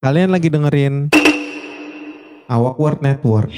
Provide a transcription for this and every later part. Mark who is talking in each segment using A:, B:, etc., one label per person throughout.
A: Kalian lagi dengerin Awak Word Network.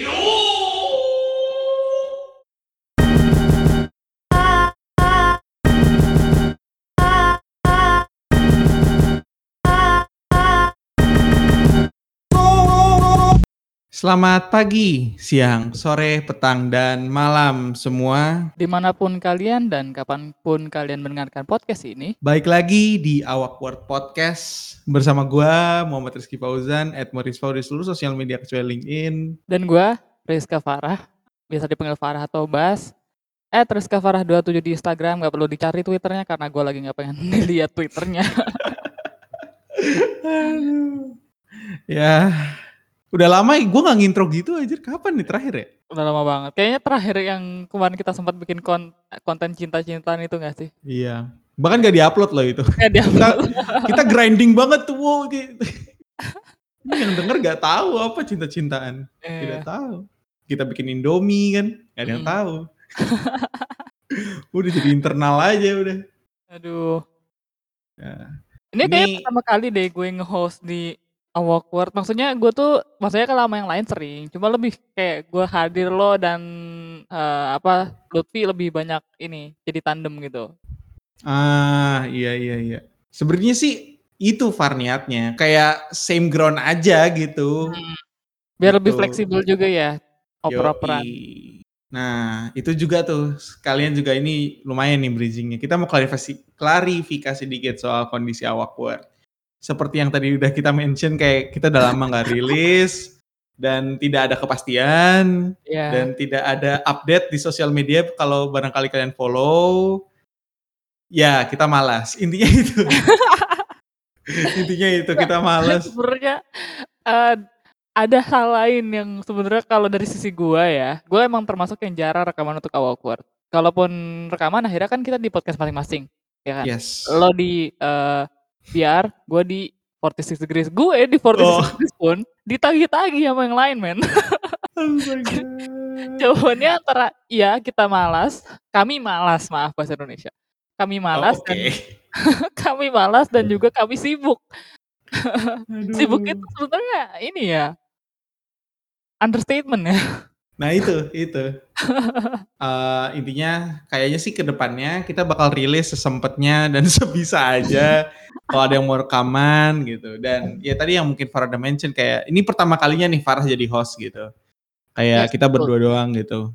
A: Selamat pagi, siang, sore, petang, dan malam semua.
B: Di mana pun kalian dan kapan pun kalian mendengarkan podcast ini.
A: Baik lagi di Awak Word Podcast bersama gua Muhammad Rizky Fauzan, at Morris di seluruh sosial media kecuali LinkedIn.
B: Dan gua Rizka Farah, biasa dipanggil Farah atau Bas. At Rizka Farah 27 di Instagram, gak perlu dicari Twitternya karena gua lagi gak pengen lihat Twitternya.
A: ya, Udah lama gue gak ngintro gitu aja. Kapan nih terakhir ya?
B: Udah lama banget. Kayaknya terakhir yang kemarin kita sempat bikin kon konten cinta-cintaan itu gak sih?
A: Iya. Bahkan gak diupload loh itu.
B: Gak diupload.
A: kita, kita grinding banget tuh. Wow, gitu. Ini yang denger gak tahu apa cinta-cintaan. Iya. Tidak tahu. Kita bikin Indomie kan. Gak ada yang hmm. tahu. udah jadi internal aja udah.
B: Aduh. Ya. Ini, Ini kayak pertama kali deh gue nge-host di Awkward, maksudnya gue tuh maksudnya kalau sama yang lain sering, cuma lebih kayak gue hadir lo dan, uh, apa, Lutfi lebih banyak ini, jadi tandem gitu.
A: Ah, iya iya iya. Sebenarnya sih itu Far niatnya, kayak same ground aja gitu.
B: Hmm. Biar lebih gitu. fleksibel juga ya, oper-operan.
A: Nah, itu juga tuh, kalian juga ini lumayan nih bridgingnya. Kita mau klarifikasi klarifikasi dikit soal kondisi Awkward seperti yang tadi udah kita mention kayak kita udah lama nggak rilis dan tidak ada kepastian yeah. dan tidak ada update di sosial media kalau barangkali kalian follow ya kita malas. Intinya itu. Intinya itu kita malas.
B: Sebenarnya uh, ada hal lain yang sebenarnya kalau dari sisi gua ya gua emang termasuk yang jarang rekaman untuk awkward kalaupun rekaman akhirnya kan kita di podcast masing-masing ya kan?
A: Yes.
B: lo di uh, biar gue di 46 degrees. Gue di 46 oh. degrees pun ditagi-tagi sama yang lain men. Oh jawabannya antara iya kita malas kami malas maaf bahasa Indonesia. Kami malas oh, okay. dan kami malas dan juga kami sibuk. Sibuk itu sebenarnya ini ya understatement ya
A: Nah itu, itu. uh, intinya kayaknya sih ke depannya kita bakal rilis sesempatnya dan sebisa aja kalau ada yang mau rekaman gitu. Dan ya tadi yang mungkin Farah udah mention kayak ini pertama kalinya nih Farah jadi host gitu. Kayak yes, kita berdua doang gitu.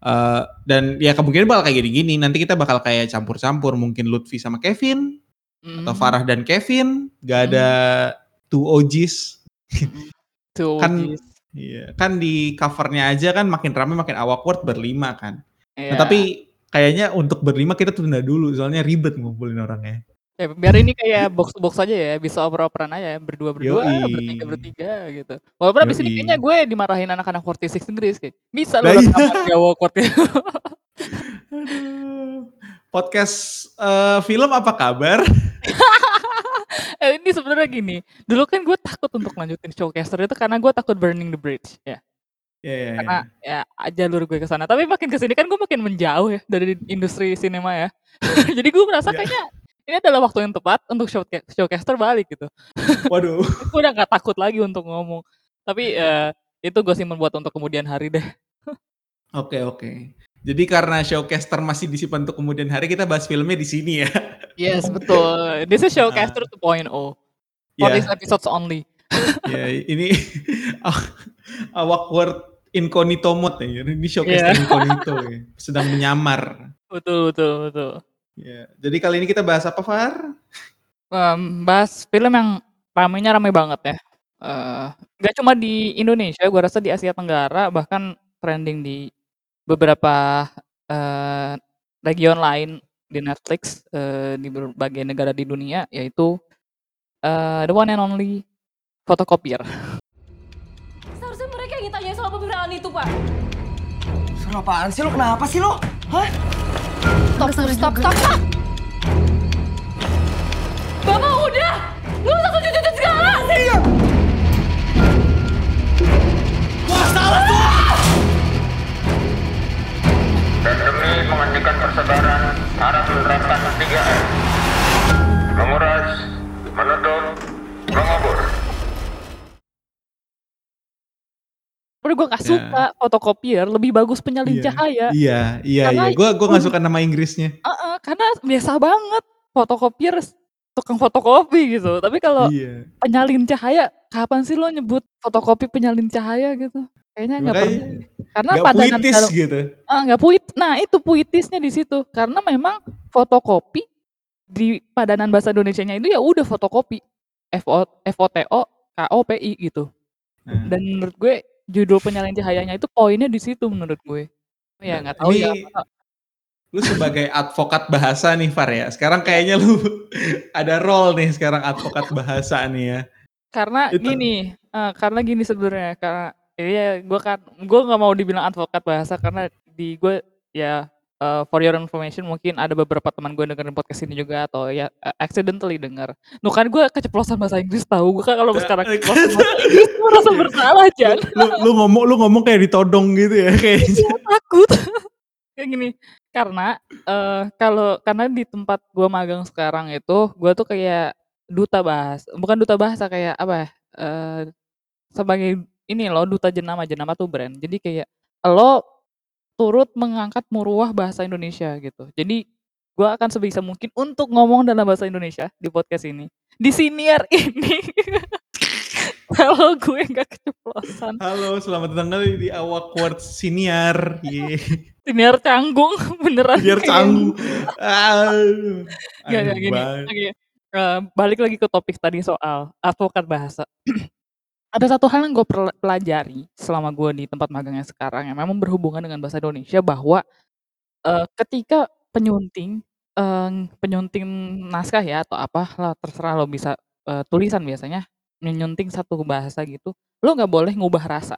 A: Uh, dan ya kemungkinan bakal kayak gini-gini. Nanti kita bakal kayak campur-campur mungkin Lutfi sama Kevin mm. atau Farah dan Kevin. Gak ada mm. two OGs.
B: two kan OGs
A: Iya, kan di covernya aja kan makin ramai makin awkward berlima kan. Iya. Nah, tapi kayaknya untuk berlima kita tunda dulu soalnya ribet ngumpulin orangnya.
B: Ya, biar ini kayak box box aja ya, bisa oper-operan aja berdua berdua, bertiga bertiga gitu. Walaupun abis ini kayaknya gue dimarahin anak-anak 46 Inggris kayak. Bisa loh nah, iya. awkward ya.
A: Podcast uh, film apa kabar?
B: eh, ini sebenarnya gini, dulu kan gue takut untuk lanjutin showcaster itu karena gue takut burning the bridge ya.
A: Yeah, yeah,
B: karena yeah. ya jalur gue ke sana. Tapi makin ke sini kan gue makin menjauh ya dari industri sinema ya. Jadi gue merasa yeah. kayaknya ini adalah waktu yang tepat untuk show showcaster balik gitu.
A: Waduh.
B: gue udah gak takut lagi untuk ngomong. Tapi uh, itu gue sih membuat untuk kemudian hari deh.
A: Oke okay, oke. Okay. Jadi karena showcaster masih disimpan untuk kemudian hari kita bahas filmnya di sini ya.
B: Yes betul. This is showcaster uh, 2.0 for yeah. this episodes only.
A: ya yeah, ini awkward incognito mode ya. Ini showcaster yeah. incognito ya. Sedang menyamar.
B: Betul betul betul.
A: Ya. Yeah. Jadi kali ini kita bahas apa Far?
B: Um, bahas film yang ramainya ramai banget ya. Uh, gak cuma di Indonesia, gue rasa di Asia Tenggara bahkan trending di beberapa, uh, region lain di Netflix, uh, di berbagai negara di dunia yaitu, uh, the one and only Photocopier.
C: Seharusnya mereka yang tanya soal pembenaran itu, Pak.
D: Suruh apaan sih lo? Kenapa sih lo? Hah?
C: Stop, stop, stop, stop, stop! Bapak udah! Lu usah cucu-cucu segala! Iya!
D: Wah, salah tuh!
E: menghentikan persebaran arah menerapkan 3M menguras, menutup, mengubur
B: Udah gue gak
A: ya.
B: suka yeah. fotokopier, lebih bagus penyalin
A: yeah.
B: cahaya.
A: Iya, iya, iya. Gue gua
B: gak
A: suka nama Inggrisnya.
B: Uh -uh, karena biasa banget fotokopier tukang fotokopi gitu. Tapi kalau
A: yeah.
B: penyalin cahaya, kapan sih lo nyebut fotokopi penyalin cahaya gitu? Kayaknya nggak pernah. Karena
A: nggak
B: padanan
A: puitis
B: dalam
A: gitu.
B: heeh, nggak puit nah itu puitisnya di situ. Karena memang fotokopi di padanan bahasa Indonesianya itu ya udah fotokopi. F-O F-O-T-O-K-O-P-I gitu.
A: Nah.
B: Dan menurut gue judul penyalin cahayanya itu poinnya di situ menurut gue. Ya
A: Nah,
B: nggak tahu ya apa
A: lu sebagai advokat bahasa nih Far ya. Sekarang kayaknya lu ada role nih sekarang advokat bahasa nih ya.
B: Karena
A: Itu
B: gini, eee, karena gini sebenarnya, karena iya gue kan gue nggak mau dibilang advokat bahasa karena di gue ya, eee, for your information mungkin ada beberapa teman gue dengerin podcast ini juga atau ya, eee, accidentally denger. Nuh kan gue keceplosan bahasa Inggris tahu, gue kan kalau sekarang keceplosan bahasa Inggris gue merasa bersalah Jan.
A: lu lu ngomong lu ngomong kayak ditodong gitu ya kayaknya.
B: Iya takut. Kayak gini, karena, eee, kalau karena di tempat gue magang sekarang itu, gue tuh kayak duta bahas bukan duta bahasa kayak apa ya, eee, sebagai ini loh duta jenama, jenama tuh brand. Jadi kayak lo turut mengangkat muruah bahasa Indonesia gitu. Jadi gue akan sebisa mungkin untuk ngomong dalam bahasa Indonesia di podcast ini. Di siniar ini. Kalau gue nggak keceplosan.
A: Halo, selamat datang di Awkward Senior. Ye.
B: Siniar canggung beneran kayak
A: canggung.
B: Nggak
A: Aneh
B: gini,
A: banget.
B: oke, eee, balik lagi ke topik tadi soal advokat bahasa. Ada satu hal yang gue pelajari selama gue di tempat magangnya sekarang yang memang berhubungan dengan bahasa Indonesia bahwa, eee, ketika penyunting, eee, penyunting naskah ya atau apalah terserah lo bisa, eee, tulisan biasanya, menyunting satu bahasa gitu, lo nggak boleh ngubah rasa.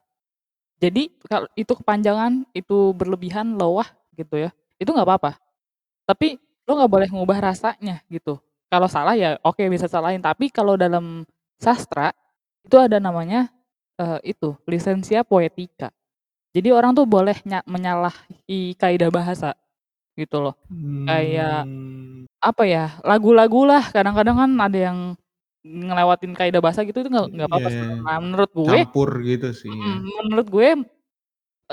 B: Jadi kalau itu kepanjangan, itu berlebihan, lowah gitu ya, itu nggak apa-apa. Tapi lo nggak boleh ngubah rasanya gitu. Kalau salah ya oke bisa salahin, tapi kalau dalam sastra, itu ada namanya, eee, itu lisensia poetika. Jadi orang tuh boleh nya menyalahi kaidah bahasa, gitu loh. Kayak,
A: Mmm.
B: apa ya, lagu-lagu lah kadang-kadang kan ada yang ngelewatin kaidah bahasa gitu, itu nggak nggak
A: Iya,
B: apa-apa sebenarnya. Menurut gue
A: campur gitu sih ya.
B: mhm, menurut gue,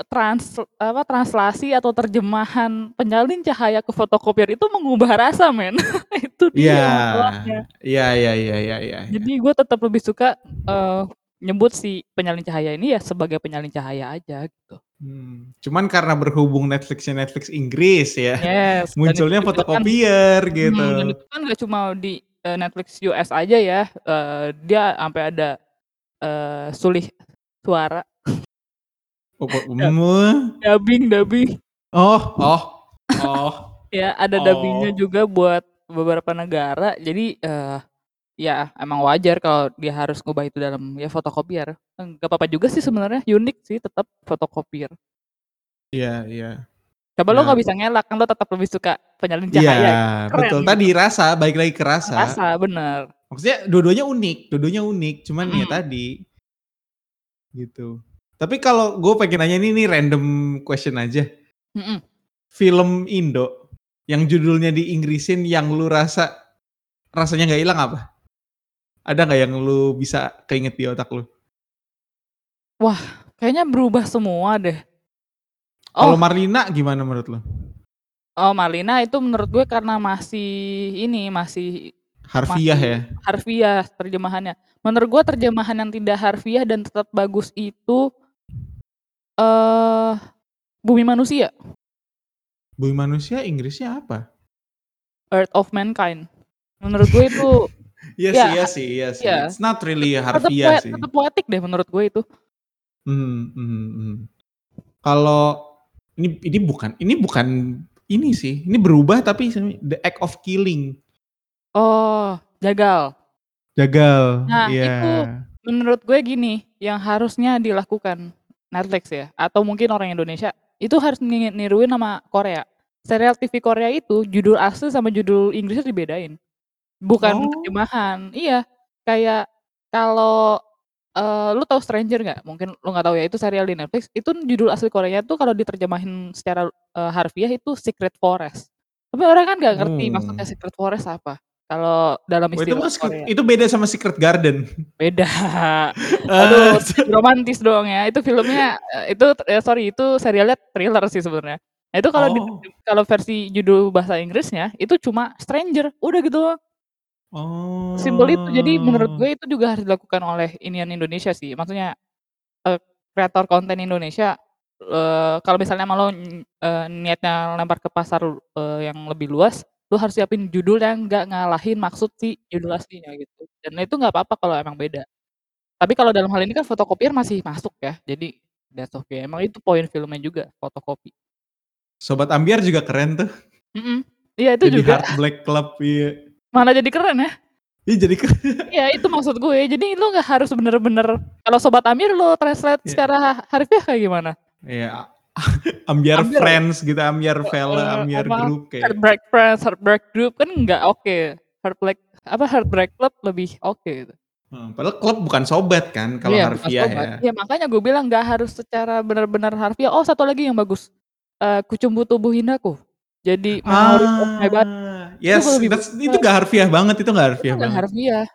B: trans apa, translasi atau terjemahan penyalin cahaya ke fotokopier itu mengubah rasa men. Itu
A: Iya.
B: dia masalahnya.
A: Iya iya iya iya iya iya.
B: Jadi gue tetap lebih suka, eee, nyebut si penyalin cahaya ini ya sebagai penyalin cahaya aja gitu.
A: Mmm, cuman karena berhubung Netflix-nya Netflix Inggris ya,
B: Yes,
A: munculnya
B: kan
A: fotokopier
B: mhm,
A: gitu.
B: dan itu kan nggak cuma di, eee, Netflix US aja ya, eee, dia ampe ada, eee, sulih suara.
A: Oh,
B: dubbing dubbing.
A: Oh oh oh.
B: Ya ada dubbing-nya
A: Oh.
B: juga buat beberapa negara. Jadi, eee, ya emang wajar kalau dia harus ngubah itu dalam ya fotokopier. Nggak apa-apa juga sih sebenarnya, unik sih tetap fotokopier.
A: Iya iya.
B: Coba lo
A: Nah
B: nggak bisa ngelak, kan lo tetap lebih suka penyalin
A: Iya,
B: cahaya, keren
A: betul.
B: gitu.
A: Tadi rasa, balik lagi ke rasa.
B: Rasa, bener.
A: Maksudnya dua-duanya unik dua-duanya unik, cuman ya tadi. Gitu. Tapi kalau gue pengen nanya ini nih random question aja.
B: Mhm.
A: Film Indo yang judulnya di-Inggrisin yang lu rasa rasanya nggak hilang apa? Ada nggak yang lu bisa keinget di otak lu?
B: Wah, kayaknya berubah semua deh.
A: Kalau
B: Oh.
A: Marlina gimana menurut lu?
B: Oh, Marlina itu menurut gue karena masih ini, masih
A: Harfiah
B: masih
A: ya?
B: harfiah terjemahannya. Menurut gue terjemahan yang tidak harfiah dan tetap bagus itu, eee, Bumi Manusia.
A: Bumi Manusia Inggrisnya apa?
B: Earth of Mankind. Menurut gue itu
A: Iya
B: ya
A: sih iya sih iya sih.
B: iya.
A: It's not really harfiah sih.
B: tetep poetik deh menurut gue itu.
A: Mhm mhm mhm. Kalau ini ini bukan ini bukan ini sih, ini berubah tapi The Act of Killing.
B: Oh, Jagal.
A: Jagal,
B: Nah,
A: iya.
B: itu menurut gue gini, yang harusnya dilakukan Netflix ya, atau mungkin orang Indonesia, itu harus ni niruin sama Korea. Serial TV Korea itu judul asli sama judul Inggrisnya dibedain. Bukan
A: Oh.
B: terjemahan. Iya, kayak kalau, eee, lu tahu Stranger nggak? Mungkin lu nggak tahu ya, itu serial di Netflix, itu judul asli Koreanya tuh kalau diterjemahin secara, eee, harfiah itu Secret Forest. Tapi orang kan nggak ngerti maksudnya
A: Oh.
B: Secret Forest apa. Kalau dalam
A: Oh itu
B: istilah
A: bukan Secret
B: Korea.
A: itu beda sama Secret Garden.
B: Beda.
A: Ah,
B: Aduh, romantis dong ya. Itu filmnya eee, itu eh, sorry itu serialnya thriller sih sebenarnya. Nah itu kalau
A: Oh.
B: kalau versi judul bahasa Inggrisnya itu cuma Stranger, udah gitu.
A: Oh.
B: Simpel itu. Jadi menurut gue itu juga harus dilakukan oleh inian Indonesia sih. Maksudnya, eee, kreator konten Indonesia, eee, kalau misalnya lo, eee, niatnya lempar ke pasar, eee, yang lebih luas, lo harus siapin judul yang nggak ngalahin maksud si judul aslinya gitu. Dan itu nggak apa-apa kalau emang beda. Tapi kalau dalam hal ini kan fotokopian masih masuk ya. Jadi that's okay. Emang itu poin filmnya juga, fotokopi.
A: Sobat Ambiar juga keren tuh.
B: Mhm. Iya itu
A: Jadi
B: juga.
A: Heart Black Club, iya.
B: Malah jadi keren ya.
A: Iya jadi keren.
B: Iya itu maksud gue. Jadi lo nggak harus bener-bener kalau Sobat Amir lo translate
A: Iya.
B: secara harfiah kayak gimana?
A: Iya. Ambiar
B: Ambiar.
A: Friends gitu, Ambiar Fella,
B: Eee,
A: Ambiar
B: apa,
A: Group kayak.
B: Heartbreak Friends, Heartbreak Group kan nggak oke. Heartbreak apa Heartbreak Club lebih oke gitu.
A: Hmm, padahal klub bukan sobat kan kalau
B: Iya,
A: harfiah ya.
B: Iya makanya gue bilang nggak harus secara benar-benar harfiah. Oh satu lagi yang bagus, eee, Kucumbu Tubuh Indahku. Jadi.
A: Ah, yes,
B: lebih
A: that's-
B: suka.
A: itu gak harfiah banget, itu gak
B: Itu
A: harfiah
B: nggak
A: banget.
B: harfiah.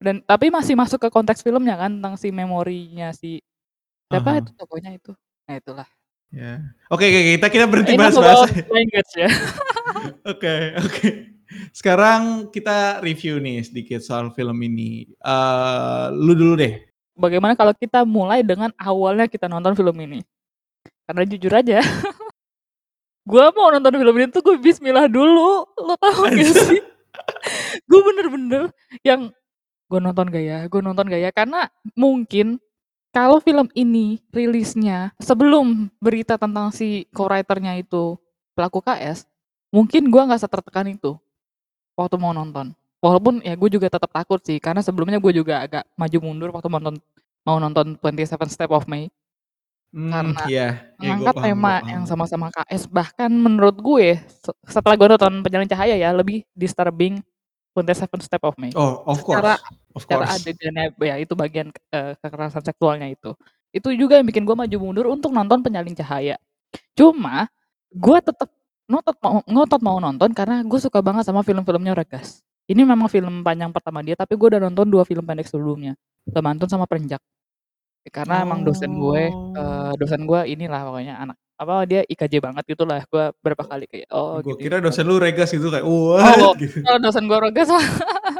B: Dan tapi masih masuk ke konteks filmnya kan tentang si memorinya si siapa
A: Aha.
B: itu tokohnya itu. Nah itulah.
A: Ya. Oke, oke, kita kita berhenti bahas-bahas.
B: about language ya.
A: Oke, oke. Sekarang kita review nih sedikit soal film ini. Eh, lu dulu deh.
B: Bagaimana kalau kita mulai dengan awalnya kita nonton film ini? Karena jujur aja, gua mau nonton film ini tuh gue bismillah dulu. Lo tau gak sih? gue bener-bener yang gue nonton gak ya, gue nonton gak ya. Karena mungkin kalau film ini rilisnya sebelum berita tentang si co-writernya itu pelaku KS, mungkin gua nggak setertekan itu waktu mau nonton. Walaupun ya gue juga tetap takut sih, karena sebelumnya gue juga agak maju mundur waktu mau nonton mau nonton 27 Step of May.
A: Hmm,
B: Karena
A: iya, iya,
B: Mengangkat
A: paham,
B: tema yang sama-sama KS, bahkan menurut gue se- setelah gue nonton Pejalan Cahaya ya lebih disturbing 27 Step of May.
A: Oh, of course.
B: Secara
A: of
B: secara
A: course.
B: adegannya ya itu bagian eh, kekerasan seksualnya itu. Itu juga yang bikin gue maju mundur untuk nonton Penyalin Cahaya. Cuma gue tetap ngotot mau ngotot mau nonton karena gue suka banget sama film-filmnya Regas. Ini memang film panjang pertama dia, tapi gue udah nonton dua film pendek sebelumnya, Lemantun sama Perenjak. Karena emang dosen gue,
A: Oh.
B: eh, dosen gue inilah pokoknya anak apa dia IKJ banget gitu lah. Gue berapa kali kayak oh
A: Gue
B: gitu.
A: kira dosen lu regas gitu kayak, wah,
B: Oh,
A: gitu.
B: kalau dosen gue Regas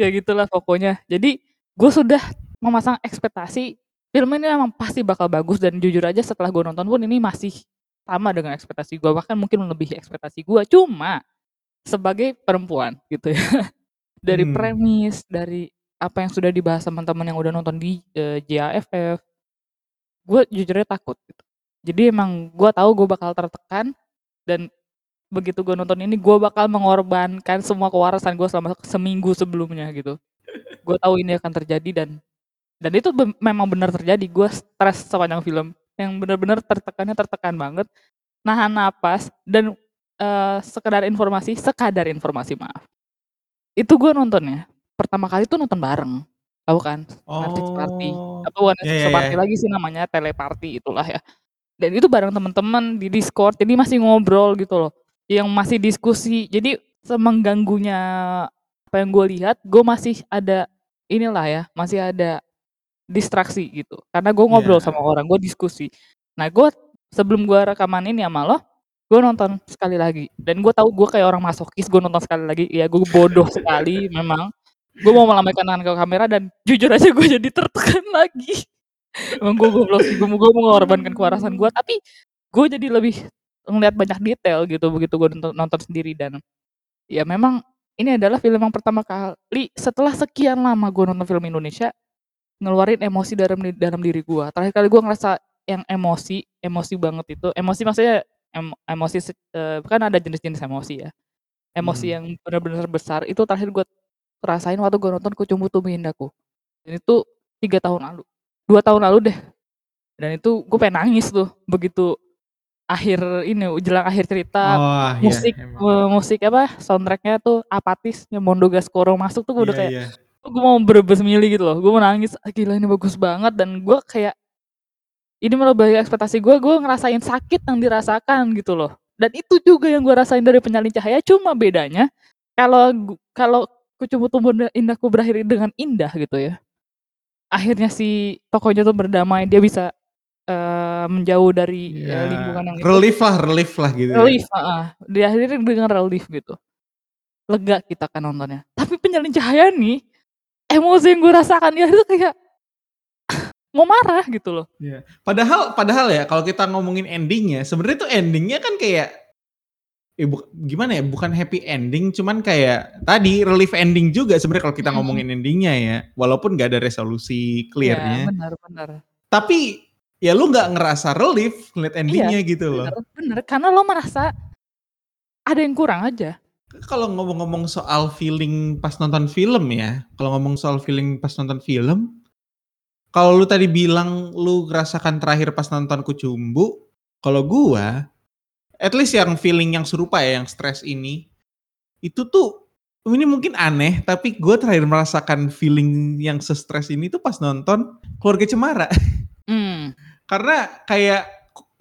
B: ya gitulah pokoknya. Jadi gue sudah memasang ekspektasi film ini memang pasti bakal bagus dan jujur aja setelah gue nonton pun ini masih sama dengan ekspektasi gue bahkan mungkin melebihi ekspektasi gue cuma sebagai perempuan gitu ya dari
A: Hmm.
B: premis dari apa yang sudah dibahas teman-teman yang udah nonton di eh, JAFF gue jujurnya takut gitu. jadi emang gue tahu gue bakal tertekan dan begitu gue nonton ini gue bakal mengorbankan semua kewarasan gue selama seminggu sebelumnya gitu. Gue tahu ini akan terjadi dan dan itu be- memang benar terjadi. Gue stres sepanjang film. Yang benar-benar tertekannya tertekan banget nahan napas dan eh, sekedar informasi sekadar informasi maaf. Itu gue nontonnya. Pertama kali tuh nonton bareng. Tahu kan? Artist Party.
A: Oh.
B: apa bukan separty
A: iya.
B: lagi sih namanya teleparty itulah ya. Dan itu bareng teman-teman di Discord jadi masih ngobrol gitu loh yang masih diskusi. Jadi semengganggunya apa yang gue lihat gue masih ada inilah ya masih ada distraksi gitu. Karena gue ngobrol
A: Iya.
B: sama orang gue diskusi. Nah gue sebelum gue rekaman ini sama lo gue nonton sekali lagi. Dan gue tahu gue kayak orang masokis gue nonton sekali lagi. Ya gue bodoh sekali memang. Gue mau melambaikan tangan ke kamera dan jujur aja gue jadi tertekan lagi. Emang gue goblok sih gue mau gue mau mengorbankan kewarasan gue tapi gue jadi lebih ngeliat banyak detail gitu begitu gue nonton, nonton sendiri. Dan ya memang ini adalah film yang pertama kali setelah sekian lama gue nonton film Indonesia ngeluarin emosi dalam dalam diri gue terakhir kali gue ngerasa yang emosi emosi banget itu emosi maksudnya em- emosi eh, kan ada jenis-jenis emosi ya. Emosi
A: Hmm.
B: yang benar-benar besar itu terakhir gue rasain waktu gue nonton Kucumbu Tubuh Indahku dan itu tiga tahun lalu dua tahun lalu deh. Dan itu gue pengen nangis tuh begitu akhir ini jelang akhir cerita
A: Oh, iya,
B: musik
A: emang.
B: eh, musik apa soundtracknya tuh apatis yang Mondo Gascoro masuk tuh gue udah
A: Iya,
B: kayak
A: iya.
B: gue mau berebes milih gitu loh gue mau nangis "Ah, gila ini bagus banget dan gue kayak ini melebihi ekspektasi gue gue ngerasain sakit yang dirasakan gitu loh dan itu juga yang gue rasain dari penyalin cahaya cuma bedanya kalau kalau Kucumbu Tumbuh Indahku berakhir dengan indah gitu ya. Akhirnya si tokohnya tuh berdamai, dia bisa, eee, menjauh dari,
A: Ya,
B: lingkungan yang itu.
A: relief lah relief lah gitu ya.
B: Relief, heeh. Diakhiri dengan relief gitu. Lega kita kan nontonnya. Tapi Penyalin Cahaya nih, emosi yang gue rasakan akhir tuh kayak mau marah gitu loh.
A: Iya. Padahal padahal ya kalau kita ngomongin ending-nya, sebenarnya tuh ending-nya kan kayak eh, buk gimana ya, bukan happy ending, cuman kayak tadi relief ending juga sebenarnya kalau kita ngomongin ending-nya ya. Walaupun nggak ada resolusi
B: Iya,
A: clear-nya.
B: benar benar.
A: Tapi ya lu nggak ngerasa relief ngeliat
B: Iya,
A: ending-nya gitu loh.
B: bener bener. Karena lo merasa ada yang kurang aja.
A: Kalau ngomong-ngomong soal feeling pas nonton film ya, kalau ngomong soal feeling pas nonton film, kalau lu tadi bilang lu ngerasakan terakhir pas nonton Kucumbu, kalau gua, at least yang feeling yang serupa ya, yang stres ini, itu tuh ini mungkin aneh, tapi gue terakhir merasakan feeling yang se-stres ini tuh pas nonton Keluarga Cemara.
B: Mmm.
A: Karena kayak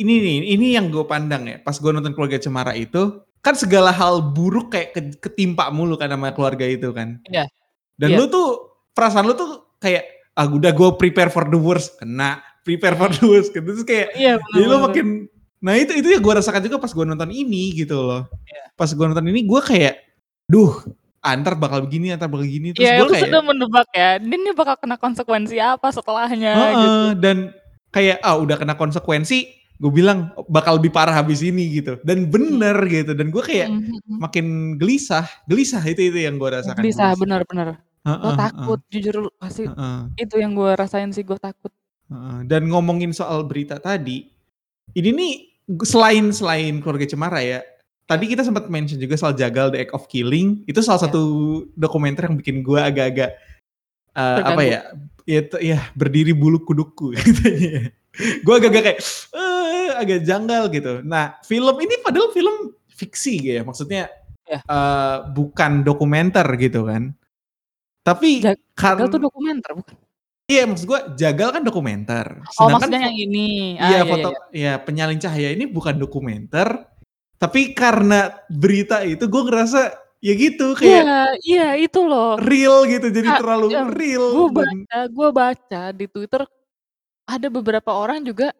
A: ini nih, ini yang gue pandang ya, pas gue nonton Keluarga Cemara itu, kan segala hal buruk kayak ke ketimpa mulu kan sama keluarga itu kan.
B: Iya.
A: Dan
B: Iya.
A: lu tuh, perasaan lu tuh kayak, ah udah gue prepare for the worst, kena. Prepare for the worst, gitu. Terus kayak,
B: Iya,
A: jadi lu
B: bener bener.
A: makin, nah itu itu yang gue rasakan juga pas gue nonton ini gitu loh.
B: Iya.
A: Pas gue nonton ini, gue kayak, duh, ah, ntar bakal begini, ntar bakal begini. Terus
B: Iya,
A: gue
B: lu
A: kayak,
B: sudah menebak ya, ini bakal kena konsekuensi apa setelahnya
A: Heeh,
B: gitu.
A: dan kayak ah udah kena konsekuensi, gue bilang bakal lebih parah habis ini gitu. Dan bener gitu. Dan gue kayak
B: Mhm mhm.
A: makin gelisah, gelisah itu itu yang gue rasakan.
B: Gelisah, bener bener.
A: Heeh,
B: Lo
A: heeh,
B: takut, jujur lu pasti
A: heeh,
B: itu yang gue rasain sih, gue takut.
A: heeh. Dan ngomongin soal berita tadi, ini nih selain selain keluarga Cemara ya, tadi kita sempat mention juga soal Jagal The Act of Killing. Itu salah
B: Ya.
A: satu dokumenter yang bikin gue agak-agak eh, apa
B: Terganggu.
A: Ya, itu- ya berdiri bulu kudukku katanya. gue agak-agak kayak eh, agak janggal gitu. Nah, film ini padahal film fiksi gitu ya, maksudnya
B: Ya.
A: eh, bukan dokumenter gitu kan. Tapi
B: Jag
A: karena
B: Jagal tuh dokumenter bukan?
A: Iya maksud gue Jagal kan dokumenter.
B: Oh,
A: Sedangkan
B: maksudnya
A: fo-
B: yang ini. Ah,
A: Iya
B: iya
A: foto
B: iya.
A: ya penyalin cahaya ini bukan dokumenter. Tapi karena berita itu gue ngerasa ya gitu
B: Iya,
A: kayak
B: iya itu loh.
A: real gitu jadi
B: Kak,
A: terlalu
B: yang
A: real
B: gue
A: dan
B: baca gue baca di Twitter, ada beberapa orang juga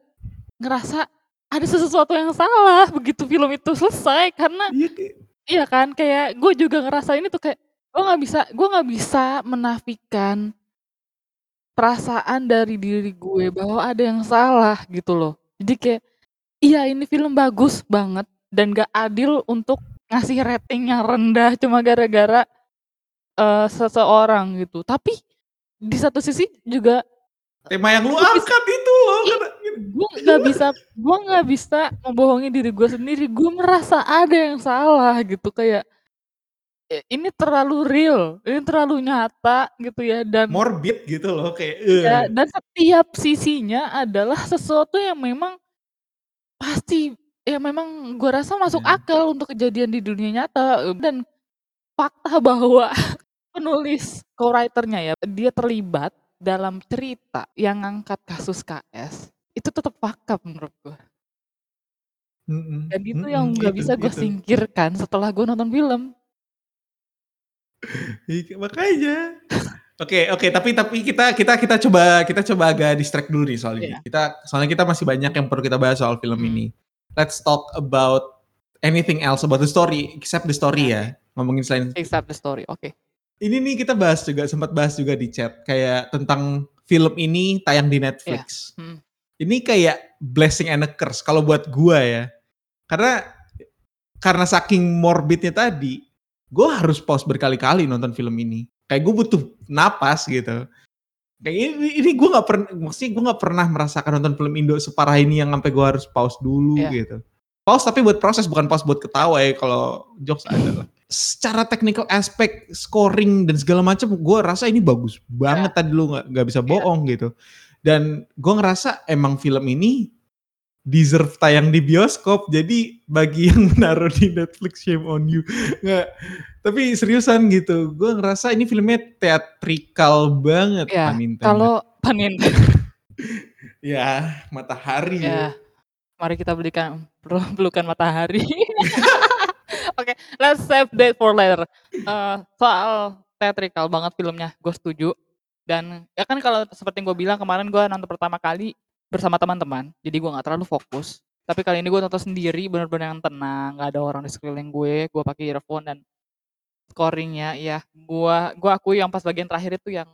B: ngerasa ada sesuatu yang salah begitu film itu selesai karena
A: iya kayak
B: iya kan kayak gue juga ngerasain itu kayak gue nggak bisa gue nggak bisa menafikan perasaan dari diri gue bahwa ada yang salah gitu loh. Jadi kayak iya ini film bagus banget dan gak adil untuk ngasih rating yang rendah cuma gara-gara eh, seseorang gitu. Tapi di satu sisi juga
A: tema yang lu
B: Gue
A: angkat itu loh
B: Iya.
A: karena
B: gue nggak bisa gue nggak bisa membohongi diri gue sendiri. Gue merasa ada yang salah gitu kayak "Eh, ini terlalu real, ini terlalu nyata gitu ya dan
A: morbid gitu loh kayak eh.
B: Ya, dan setiap sisinya adalah sesuatu yang memang pasti ya memang gue rasa masuk
A: Ya.
B: akal untuk kejadian di dunia nyata dan fakta bahwa penulis co-writer-nya ya dia terlibat dalam cerita yang ngangkat kasus KS itu tetap fakta menurut gue dan itu yang nggak
A: itu,
B: bisa gue
A: itu.
B: singkirkan setelah gue nonton film
A: Iya, makanya. Oke, oke, tapi tapi kita kita kita coba kita coba agak distract dulu nih soal ini.
B: Iya.
A: Kita soalnya kita masih banyak yang perlu kita bahas soal film
B: Hmm.
A: ini. Let's talk about anything else about the story except the story ya. Ngomongin selain
B: except the story oke
A: ini nih kita bahas juga sempat bahas juga di chat kayak tentang film ini tayang di Netflix.
B: Hmm.
A: Ini kayak blessing and a curse kalau buat gua ya. Karena karena saking morbidnya tadi, gue harus pause berkali-kali nonton film ini. Kayak gue butuh napas gitu. Kayak ini, ini gue nggak pernah, maksudnya gue nggak pernah merasakan nonton film Indo separah ini yang sampai gue harus pause dulu
B: Iya.
A: gitu. Pause tapi buat proses bukan pause buat ketawa ya kalau jokes ada lah. Secara technical aspek, scoring dan segala macam, gue rasa ini bagus banget tadi lu nggak bisa
B: Iya.
A: bohong gitu. Dan gue ngerasa emang film ini deserve tayang di bioskop. Jadi bagi yang menaruh di Netflix shame on you. Nggak. Tapi seriusan gitu. Gue ngerasa ini filmnya teatrikal banget.
B: Ya, kalau panin
A: ya matahari ya.
B: Ya, mari kita belikan pelukan matahari. Oke, let's save that for later. Eee, soal theatrical banget filmnya, gue setuju. Dan ya kan kalau seperti yang gue bilang kemarin gue nonton pertama kali bersama teman-teman, jadi gue nggak terlalu fokus. Tapi kali ini gue nonton sendiri, bener-bener yang tenang, nggak ada orang di sekeliling gue, gue pakai earphone dan scoring-nya ya, gue gue akui yang pas bagian terakhir itu yang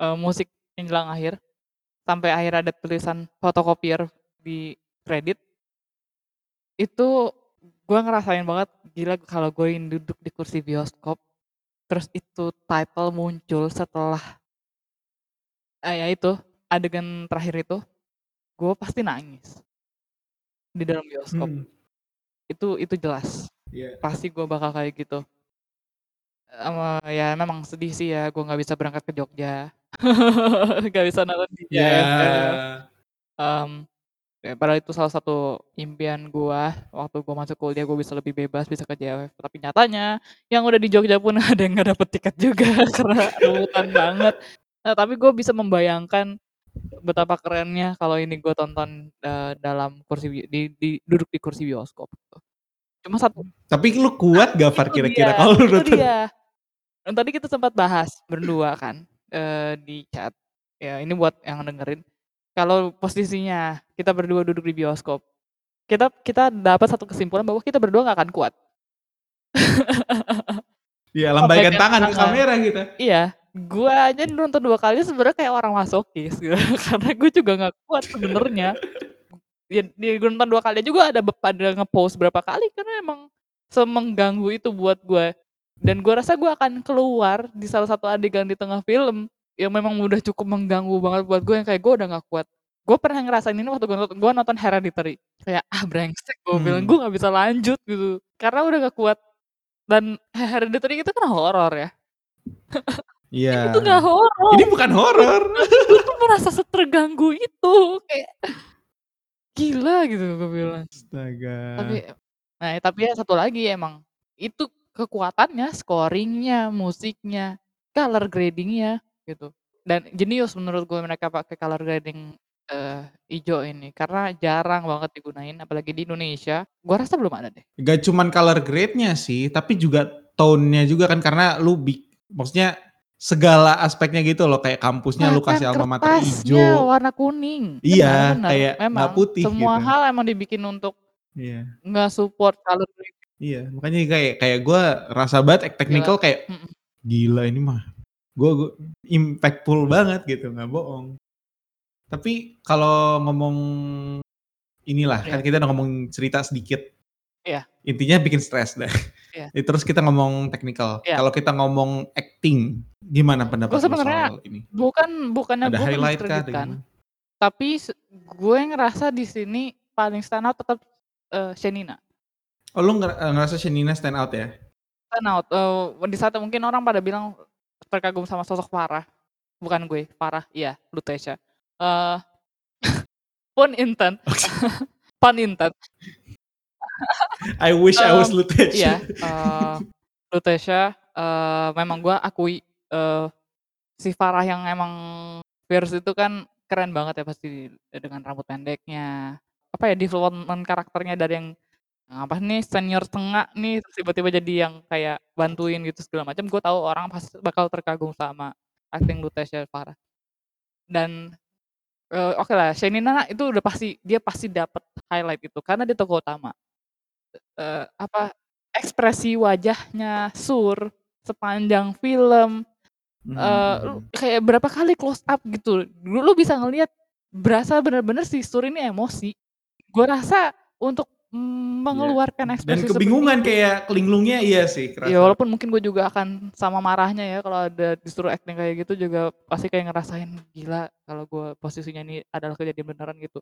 B: eee, musik menjelang akhir, sampai akhir ada tulisan fotokopier di kredit. Itu gue ngerasain banget, gila kalau gue duduk di kursi bioskop, terus itu title muncul setelah eee, ya itu, adegan terakhir itu, gue pasti nangis. Di dalam bioskop.
A: Hmm.
B: Itu itu jelas.
A: Iya.
B: Pasti gue bakal kayak gitu. Eee, ya memang sedih sih ya, gue nggak bisa berangkat ke Jogja. Nggak bisa nonton di. JFF. Mmm, ya padahal itu salah satu impian gue, waktu gue masuk kuliah gue bisa lebih bebas, bisa ke JFF. Tapi nyatanya, yang udah di Jogja pun ada yang nggak dapet tiket juga karena rebutan banget. Nah, tapi gue bisa membayangkan betapa kerennya kalau ini gue tonton, eee, dalam kursi di di duduk di kursi bioskop gitu. Cuma satu
A: Tapi lu kuat gak Far kira-kira kalau lu nonton?
B: dia. Dan tadi kita sempat bahas berdua kan, eee, di chat, ya ini buat yang dengerin, kalau posisinya kita berdua duduk di bioskop, kita kita dapat satu kesimpulan bahwa kita berdua nggak akan kuat.
A: Iya, lambaikan
B: Lambaikan
A: tangan ke
B: tangan.
A: kamera kita.
B: Iya, gue aja nonton 2 kali sebenarnya kayak orang masokis gitu, karena gue juga nggak kuat sebenarnya. Ya di gue nonton 2 kali juga ada be pada nge-pause berapa kali karena emang semengganggu itu buat gue. Dan gue rasa gue akan keluar di salah satu adegan di tengah film, yang memang udah cukup mengganggu banget buat gue, yang kayak gue udah nggak kuat. Gue pernah ngerasain ini waktu gue nonton gue nonton Hereditary, kayak, "Ah brengsek," gue bilang,
A: Hmm.
B: "gue nggak bisa lanjut," gitu, karena udah nggak kuat. Dan Hereditary itu kan horor ya.
A: Iya.
B: Itu nggak horor.
A: Ini bukan horor.
B: Gue tuh merasa seterganggu itu, kayak gila gitu gue bilang.
A: Astaga.
B: Tapi nah tapi ya satu lagi emang, itu kekuatannya, scoring-nya, musiknya, color grading-nya gitu. Dan jenius menurut gue mereka pakai color grading, eee, ijo ini, karena jarang banget digunain apalagi di Indonesia, gue rasa belum ada deh.
A: Gak cuman color grade-nya sih, tapi juga tone-nya juga kan karena lu bik maksudnya segala aspeknya gitu loh, kayak kampusnya lu kasih
B: Bahkan
A: alma mater ijo.
B: warna kuning.
A: Iya,
B: benar,
A: kayak nggak
B: memang
A: putih
B: semua
A: gitu.
B: hal emang dibikin untuk
A: Iya.
B: nge-support color grading.
A: Iya, makanya kayak kayak gue rasa banget technical kayak gila ini mah gue gue impactful banget gitu, nggak bohong. Tapi kalau ngomong inilah
B: Iya.
A: kan kita udah ngomong cerita sedikit.
B: Iya.
A: Intinya bikin stres dah.
B: Iya.
A: Terus kita ngomong technical.
B: Iya.
A: Kalau kita ngomong acting, gimana pendapat lu soal ini?
B: bukan bukannya
A: Ada
B: gue
A: highlight kah? Gimana?
B: tapi gue ngerasa di sini paling stand out tetap, eee, Shenina.
A: Oh lu nger ngerasa Shenina stand out ya?
B: Stand out, eee, di saat mungkin orang pada bilang terkagum sama sosok Farah, bukan gue, Farah, iya, Lutesha. Eee, pun intent, pun intent.
A: I wish I was
B: Mmm,
A: Lutesha.
B: iya, eee, Lutesha, eee, memang gue akui, eee, si Farah yang emang Fierce itu kan keren banget ya pasti dengan rambut pendeknya, apa ya, development karakternya dari yang apa nih, senior setengah nih, tiba-tiba jadi yang kayak bantuin gitu segala macam, gue tahu orang pasti bakal terkagum sama acting Lutesha Farah. Dan, eee, okelah Shenina itu udah pasti dia pasti dapet highlight itu karena dia tokoh utama. Eee, apa, ekspresi wajahnya, Sur, sepanjang film,
A: Mhm
B: eee, lu
A: mhm.
B: kayak berapa kali close up gitu, lu lu bisa ngelihat berasa bener-bener si Sur ini emosi. Gue rasa untuk, mmm,
A: Iya,
B: mengeluarkan
A: dan
B: ekspresi seperti
A: kebingungan
B: itu
A: kayak linglungnya iya sih
B: Ya
A: kerasa.
B: walaupun mungkin gue juga akan sama marahnya ya kalau ada disuruh acting kayak gitu juga pasti kayak ngerasain, gila kalau gue posisinya ini adalah kejadian beneran gitu.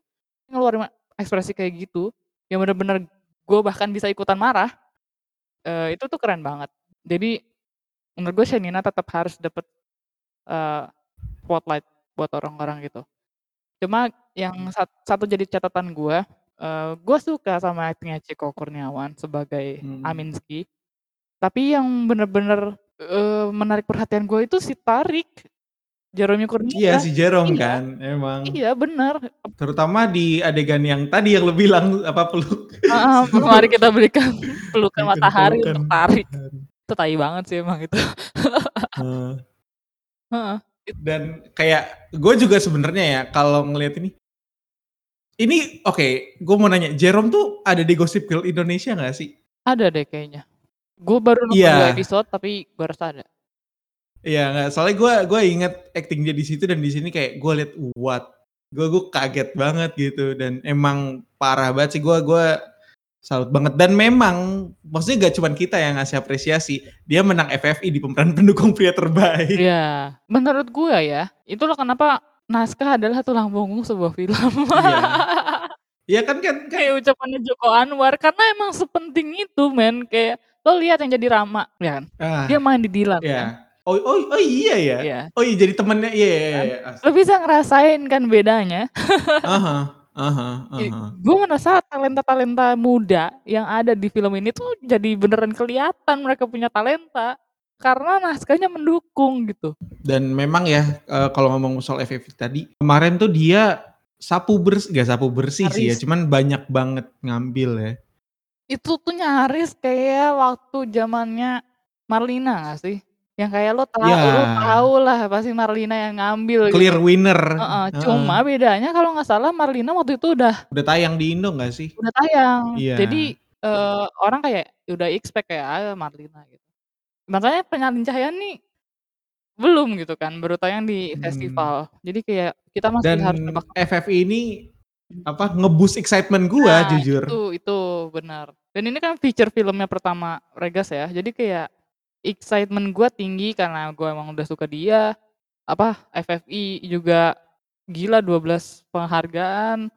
B: Ngeluarin ekspresi kayak gitu, yang bener-bener gue bahkan bisa ikutan marah, eee, itu tuh keren banget. Jadi, menurut gue Shenina tetap harus dapet, eee, spotlight buat orang-orang gitu. Cuma yang sat satu jadi catatan gue, eee, gue suka sama acting-nya Ciko Kurniawan sebagai
A: Mhm.
B: Aminski. Tapi yang bener-bener, eee, menarik perhatian gue itu si Tarik. Jerome Kurnia.
A: Iya si Jerome
B: Iya.
A: kan emang.
B: Iya bener.
A: Terutama di adegan yang tadi yang lu bilang apa peluk.
B: Heeh, mari kita berikan pelukan matahari
A: pelukan
B: untuk tarik. Itu tai banget sih emang itu.
A: Heeh.
B: Heeh.
A: Dan kayak gue juga sebenarnya ya kalau ngelihat ini ini oke, gue mau nanya, Jerome tuh ada di Gossip Girl Indonesia nggak sih?
B: Ada deh kayaknya. Gue baru nonton. 2 episode tapi gue rasa ada.
A: Iya nggak, soalnya gue gue inget acting dia di situ dan di sini kayak gue liat what, gue gue kaget banget gitu dan emang parah banget sih gue gue salut banget dan memang maksudnya gak cuma kita yang ngasih apresiasi, dia menang FFI di pemeran pendukung pria terbaik.
B: Iya. Menurut gue ya, itulah kenapa naskah adalah tulang punggung sebuah film.
A: Iya. Iya kan kan kan
B: Kayak ucapannya Joko Anwar karena emang sepenting itu men kayak lo lihat yang jadi Rama ya kan
A: ah,
B: dia main di Dilan kan
A: Iya. Oh, oh, oh iya ya.
B: Iya.
A: Oh iya jadi temennya iya iya iya.
B: lo bisa ngerasain kan bedanya
A: Aha, aha, aha.
B: gue merasa talenta-talenta muda yang ada di film ini tuh jadi beneran kelihatan mereka punya talenta karena naskahnya mendukung gitu
A: Dan memang ya eh, kalau ngomong soal FFV tadi kemarin tuh dia sapu bersih, gak sapu bersih sih ya, cuman banyak banget ngambil ya.
B: itu tuh nyaris kayak waktu zamannya Marlina gak sih yang kayak lo tahu
A: Ya.
B: lo tahu lah pasti Marlina yang ngambil gitu.
A: Clear winner.
B: Heeh,
A: Heeh.
B: cuma bedanya kalau nggak salah Marlina waktu itu udah
A: udah tayang di Indo gak sih?
B: udah tayang.
A: Iya.
B: Jadi eh, orang kayak udah expect kayak ah Marlina gitu. Makanya penyalin cahaya nih belum gitu kan, baru tayang di
A: Hmm.
B: festival. Jadi kayak kita masih
A: Dan
B: harus nebak.
A: FFI ini apa ngebus excitement gua
B: Nah,
A: jujur.
B: Itu itu benar. Dan ini kan feature filmnya pertama Regas ya. Jadi kayak excitement gua tinggi karena gua emang udah suka dia. Apa FFI juga gila 12 penghargaan.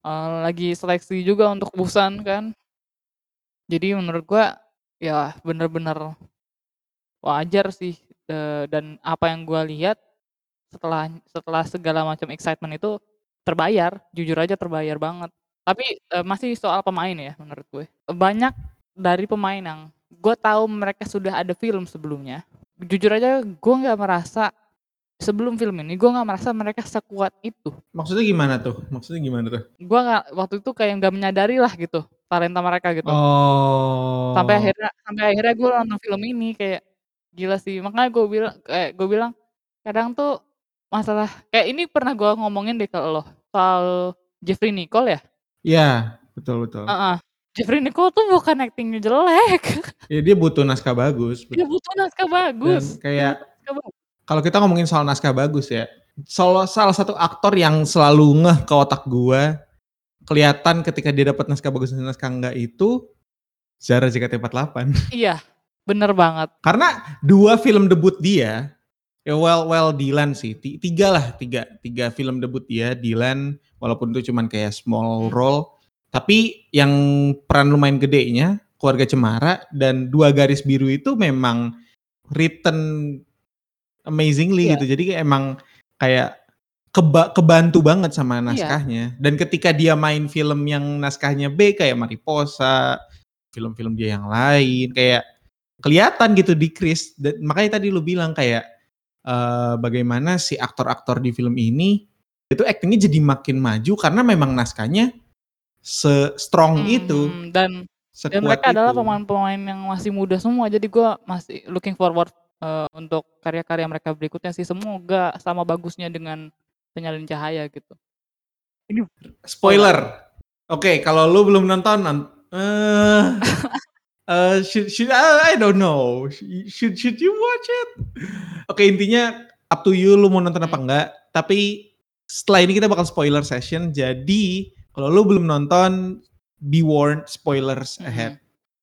B: Eh, lagi seleksi juga untuk Busan kan. Jadi menurut gua ya bener-bener wajar sih eh, dan apa yang gua lihat setelah setelah segala macam excitement itu terbayar, jujur aja terbayar banget. Tapi eh, masih soal pemain ya menurut gue. Banyak dari pemain yang gue tahu mereka sudah ada film sebelumnya. Jujur aja gue nggak merasa sebelum film ini gue nggak merasa mereka sekuat itu.
A: Maksudnya gimana tuh? Maksudnya gimana tuh?
B: Gue nggak waktu itu kayak nggak menyadari lah gitu talenta mereka gitu.
A: Oh.
B: Sampai akhirnya sampai akhirnya gue nonton film ini kayak gila sih. Makanya gue bilang kayak gue bilang kadang tuh masalah kayak ini pernah gue ngomongin deh ke lo soal Jeffrey Nicole ya.
A: Ya, betul betul.
B: Heeh. Jeffrey Nicole tuh bukan actingnya jelek.
A: Ya dia butuh naskah bagus.
B: Dia butuh naskah
A: Dan
B: bagus.
A: kayak
B: Naskah bagus.
A: kalau kita ngomongin soal naskah bagus ya, salah, salah satu aktor yang selalu ngeh ke otak gua, kelihatan ketika dia dapat naskah bagus dan naskah enggak itu Zara JKT48.
B: Iya, bener banget.
A: Karena dua film debut dia, ya well well Dylan sih, Ti- tiga lah, tiga, tiga film debut dia, Dylan, walaupun itu cuman kayak small
B: Hmm.
A: role, tapi yang peran lumayan gedenya, keluarga Cemara dan dua garis biru itu memang written amazingly
B: Iya.
A: gitu. Jadi emang kayak keba- kebantu banget sama
B: Iya.
A: naskahnya. Dan ketika dia main film yang naskahnya B kayak Mariposa, film-film dia yang lain kayak kelihatan gitu di Chris. Dan makanya tadi lu bilang kayak eh, bagaimana si aktor-aktor di film ini itu actingnya jadi makin maju karena memang naskahnya se-strong itu,
B: Hmm, dan dan
A: sekuat
B: mereka adalah
A: itu.
B: pemain-pemain yang masih muda semua. Jadi gua masih looking forward eh, untuk karya-karya mereka berikutnya sih. Semoga sama bagusnya dengan penyalin cahaya gitu. Ini
A: Spoiler. Oke, kalau lu belum nonton, non- eh eh, should, should I, I don't know. Should should you watch it? Oke, intinya up to you lu mau nonton apa
B: Hmm.
A: enggak. Tapi setelah ini kita bakal spoiler session. Jadi kalau lu belum nonton, be warned spoilers
B: Mhm.
A: ahead.